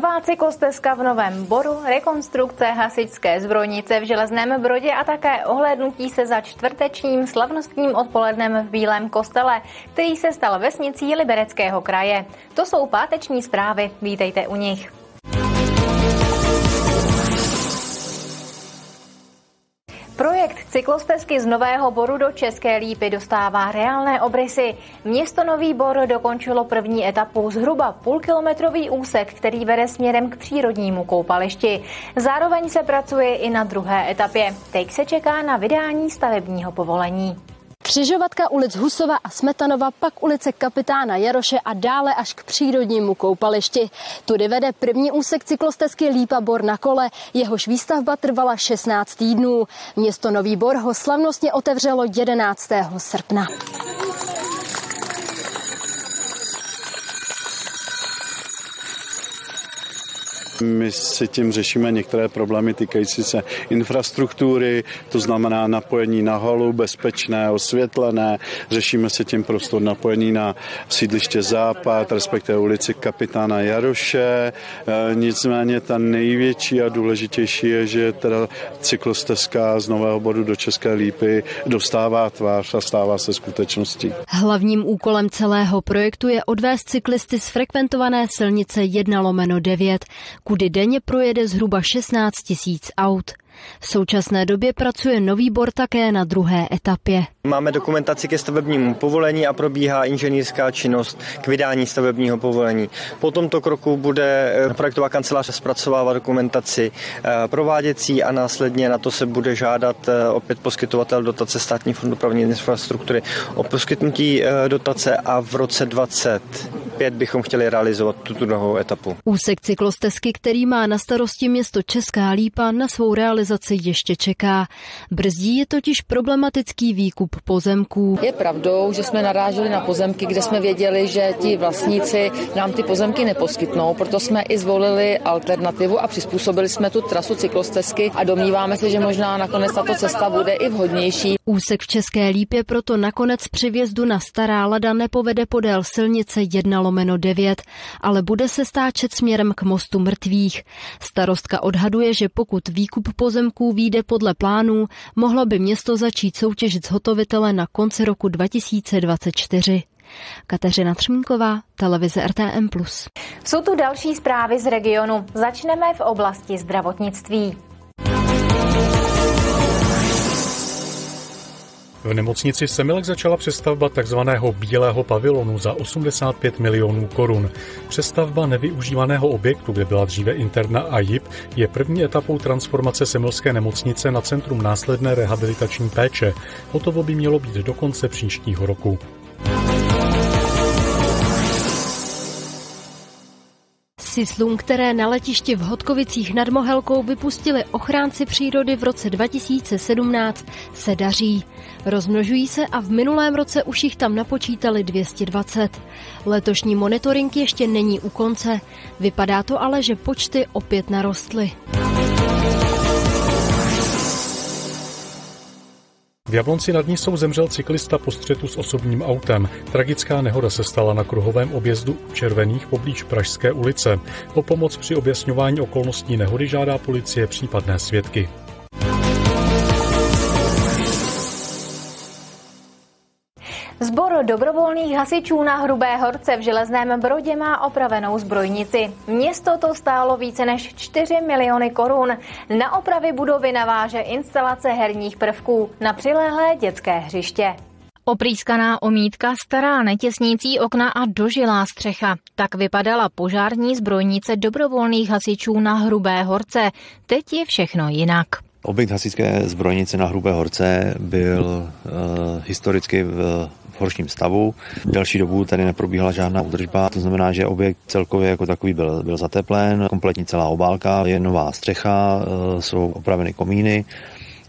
Nová cyklostezka v Novém Boru, rekonstrukce hasičské zbrojnice v Železném Brodě a také ohlédnutí se za čtvrtečním slavnostním odpolednem v Bílém kostele, který se stal vesnicí Libereckého kraje. To jsou páteční zprávy, vítejte u nich. Projekt cyklostezky z Nového Boru do České Lípy dostává reálné obrysy. Město Nový Bor dokončilo první etapu zhruba půlkilometrový úsek, který vede směrem k přírodnímu koupališti. Zároveň se pracuje i na druhé etapě. Teď se čeká na vydání stavebního povolení. Křižovatka ulic Husova a Smetanova, pak ulice Kapitána Jaroše a dále až k přírodnímu koupališti. Tudy vede první úsek cyklostezky Lípa Bor na kole, jehož výstavba trvala 16 týdnů. Město Nový Bor ho slavnostně otevřelo 11. srpna. My si tím řešíme některé problémy týkající se infrastruktury, to znamená napojení na halu, bezpečné, osvětlené. Řešíme si tím prostor napojení na sídliště Západ, respektive ulici kapitána Jaroše. E, nicméně ta největší a důležitější je, že teda cyklostezka z Nového bodu do České Lípy dostává tvář a stává se skutečností. Hlavním úkolem celého projektu je odvést cyklisty z frekventované silnice 1 lomeno 9 kudy denně projede zhruba 16 tisíc aut. V současné době pracuje Nový Bor také na druhé etapě. Máme dokumentaci ke stavebnímu povolení a probíhá inženýrská činnost k vydání stavebního povolení. Po tomto kroku bude eh, projektová kancelář zpracovávat dokumentaci eh, prováděcí a následně na to se bude žádat eh, opět poskytovatel dotace státní fond dopravní infrastruktury o poskytnutí dotace a v roce 2025 bychom chtěli realizovat tuto druhou etapu. Úsek cyklostezky, který má na starosti město Česká Lípa, na svou realizaci ještě čeká. Brzdí je totiž problematický výkup pozemků. Je pravdou, že jsme naráželi na pozemky, kde jsme věděli, že ti vlastníci nám ty pozemky neposkytnou, proto jsme i zvolili alternativu a přizpůsobili jsme tu trasu cyklostezky a domníváme se, že možná nakonec tato cesta bude i vhodnější. Úsek v České Lípě proto nakonec při vjezdu na Stará Lada nepovede podél silnice 1 lomeno 9, ale bude se stáčet směrem k mostu mrtvých. Starostka odhaduje, že pokud výkup pozemků výjde podle plánů, mohlo by město začít soutěžit zhotovitele na konci roku 2024. Kateřina Třmínková, televize RTM+. Jsou tu další zprávy z regionu. Začneme v oblasti zdravotnictví. V nemocnici Semilek začala přestavba tzv. bílého pavilonu za 85 milionů korun. Přestavba nevyužívaného objektu, kde byla dříve interna a JIP, je první etapou transformace Semilské nemocnice na Centrum následné rehabilitační péče. Hotovo by mělo být do konce příštího roku. Sislům, které na letišti v Hodkovicích nad Mohelkou vypustili ochránci přírody v roce 2017, se daří. Rozmnožují se a v minulém roce už jich tam napočítali 220. Letošní monitoring ještě není u konce. Vypadá to ale, že počty opět narostly. V Jablonci nad Nisou zemřel cyklista po střetu s osobním autem. Tragická nehoda se stala na kruhovém objezdu Červených poblíž Pražské ulice. O pomoc při objasňování okolností nehody žádá policie případné svědky. Dobrovolných hasičů na Hrubé horce v Železném Brodě má opravenou zbrojnici. Město to stálo více než 4 miliony korun. Na opravy budovy naváže instalace herních prvků na přilehlé dětské hřiště. Oprýskaná omítka, stará netěsnící okna a dožilá střecha. Tak vypadala požární zbrojnice dobrovolných hasičů na Hrubé horce. Teď je všechno jinak. Objekt hasičské zbrojnice na Hrubé horce byl uh, historicky v horším stavu. Další dobu tady neprobíhala žádná údržba, to znamená, že objekt celkově jako takový byl, byl zateplen, kompletní celá obálka, je nová střecha, e, jsou opraveny komíny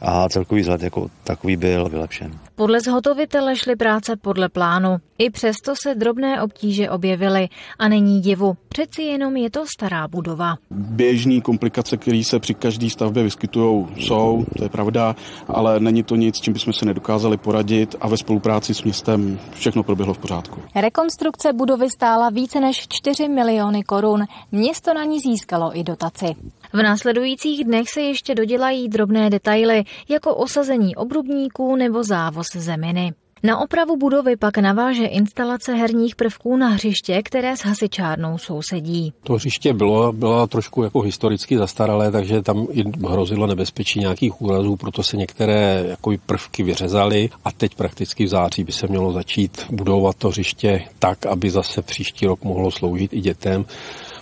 a celkový vzhled jako takový byl vylepšen. Podle zhotovitele šly práce podle plánu. I přesto se drobné obtíže objevily a není divu. Přeci jenom je to stará budova. Běžné komplikace, které se při každé stavbě vyskytují, jsou, to je pravda, ale není to nic, čím bychom se nedokázali poradit a ve spolupráci s městem všechno proběhlo v pořádku. Rekonstrukce budovy stála více než 4 miliony korun. Město na ní získalo i dotaci. V následujících dnech se ještě dodělají drobné detaily, jako osazení obrubníků nebo závoz zeminy. Na opravu budovy pak naváže instalace herních prvků na hřiště, které s hasičárnou sousedí. To hřiště bylo, bylo trošku jako historicky zastaralé, takže tam i hrozilo nebezpečí nějakých úrazů, proto se některé jako prvky vyřezaly a teď prakticky v září by se mělo začít budovat to hřiště tak, aby zase příští rok mohlo sloužit i dětem.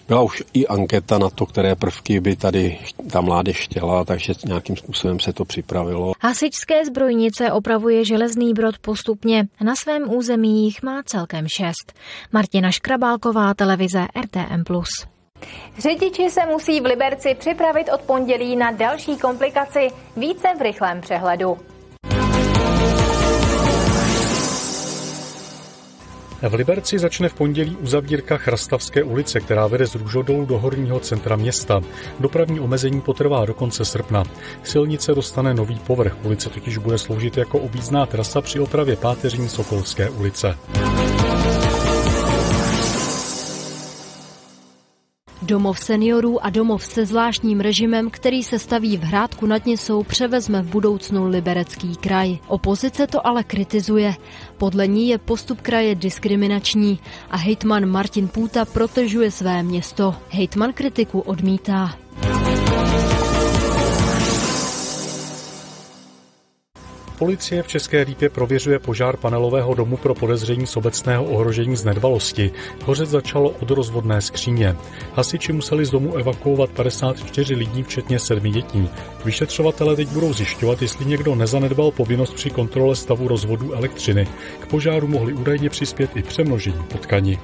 Byla už i anketa na to, které prvky by tady ta mládež chtěla, takže nějakým způsobem se to připravilo. Hasičské zbrojnice opravuje železný brod postupně. Na svém území jich má celkem šest. Martina Škrabálková, televize RTM+. Řidiči se musí v Liberci připravit od pondělí na další komplikaci, více v rychlém přehledu. V Liberci začne v pondělí uzavírka Chrastavské ulice, která vede z Růžodolu do horního centra města. Dopravní omezení potrvá do konce srpna. Silnice dostane nový povrch. Ulice totiž bude sloužit jako objízdná trasa při opravě páteřní Sokolské ulice. Domov seniorů a domov se zvláštním režimem, který se staví v Hrádku nad Nisou, převezme v budoucnu liberecký kraj. Opozice to ale kritizuje. Podle ní je postup kraje diskriminační a hejtman Martin Půta protežuje své město. Hejtman kritiku odmítá. Policie v České Lípě prověřuje požár panelového domu pro podezření z obecného ohrožení z nedbalosti. Hořet začalo od rozvodné skříně. Hasiči museli z domu evakuovat 54 lidí, včetně sedmi dětí. Vyšetřovatele teď budou zjišťovat, jestli někdo nezanedbal povinnost při kontrole stavu rozvodu elektřiny. K požáru mohli údajně přispět i přemnožení potkani.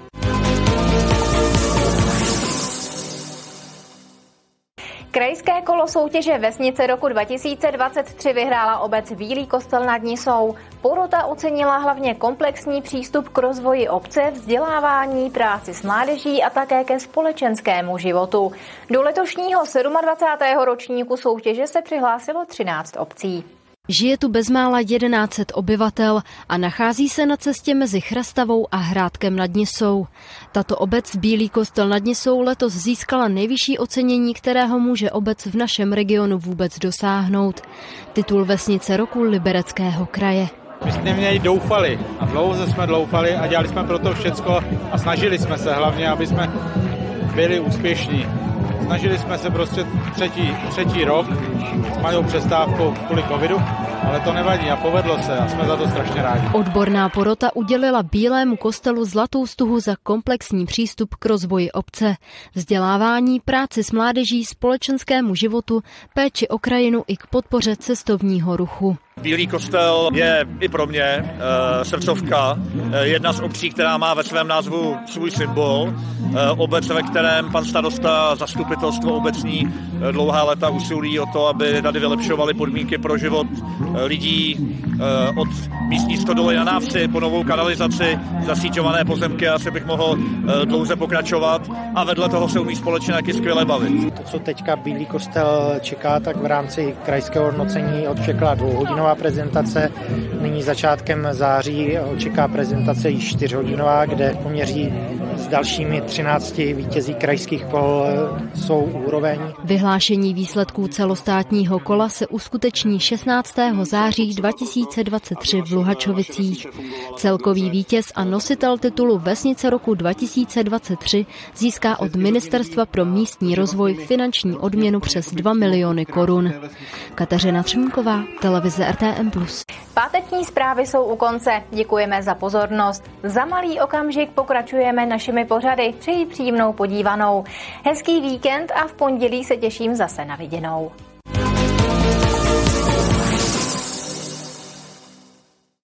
Krajské kolo soutěže Vesnice roku 2023 vyhrála obec Bílý kostel nad Nisou. Porota ocenila hlavně komplexní přístup k rozvoji obce, vzdělávání, práci s mládeží a také ke společenskému životu. Do letošního 27. ročníku soutěže se přihlásilo 13 obcí. Žije tu bezmála 1100 obyvatel a nachází se na cestě mezi Chrastavou a Hrádkem nad Nisou. Tato obec Bílý kostel nad Nisou letos získala nejvyšší ocenění, kterého může obec v našem regionu vůbec dosáhnout. Titul Vesnice roku Libereckého kraje. My jsme měli doufali a dlouho jsme doufali a dělali jsme pro to všecko a snažili jsme se hlavně, aby jsme byli úspěšní. Snažili jsme se prostě třetí, třetí rok s malou přestávkou kvůli covidu, ale to nevadí a povedlo se a jsme za to strašně rádi. Odborná porota udělila Bílému kostelu zlatou stuhu za komplexní přístup k rozvoji obce, vzdělávání, práci s mládeží, společenskému životu, péči o krajinu i k podpoře cestovního ruchu. Bílý kostel je i pro mě e, srdcovka, e, jedna z obcí, která má ve svém názvu svůj symbol. E, obec, ve kterém pan starosta zastupitelstvo obecní e, dlouhá léta usilují o to, aby tady vylepšovali podmínky pro život e, lidí e, od místní stodoly na návsi po novou kanalizaci, zasíťované pozemky, asi bych mohl e, dlouze pokračovat a vedle toho se umí společně taky skvěle bavit. To, co teďka Bílý kostel čeká, tak v rámci krajského hodnocení odčekala dvouhodinová prezentace. Nyní začátkem září očeká prezentace již čtyřhodinová, kde poměří s dalšími 13 vítězí krajských kol jsou úroveň. Vyhlášení výsledků celostátního kola se uskuteční 16. září 2023 v Luhačovicích. Celkový vítěz a nositel titulu Vesnice roku 2023 získá od Ministerstva pro místní rozvoj finanční odměnu přes 2 miliony korun. Kateřina Třmínková, televize RTM+. Páteční zprávy jsou u konce. Děkujeme za pozornost. Za malý okamžik pokračujeme našimi pořady. Přeji příjemnou podívanou. Hezký víkend a v pondělí se těším zase na viděnou.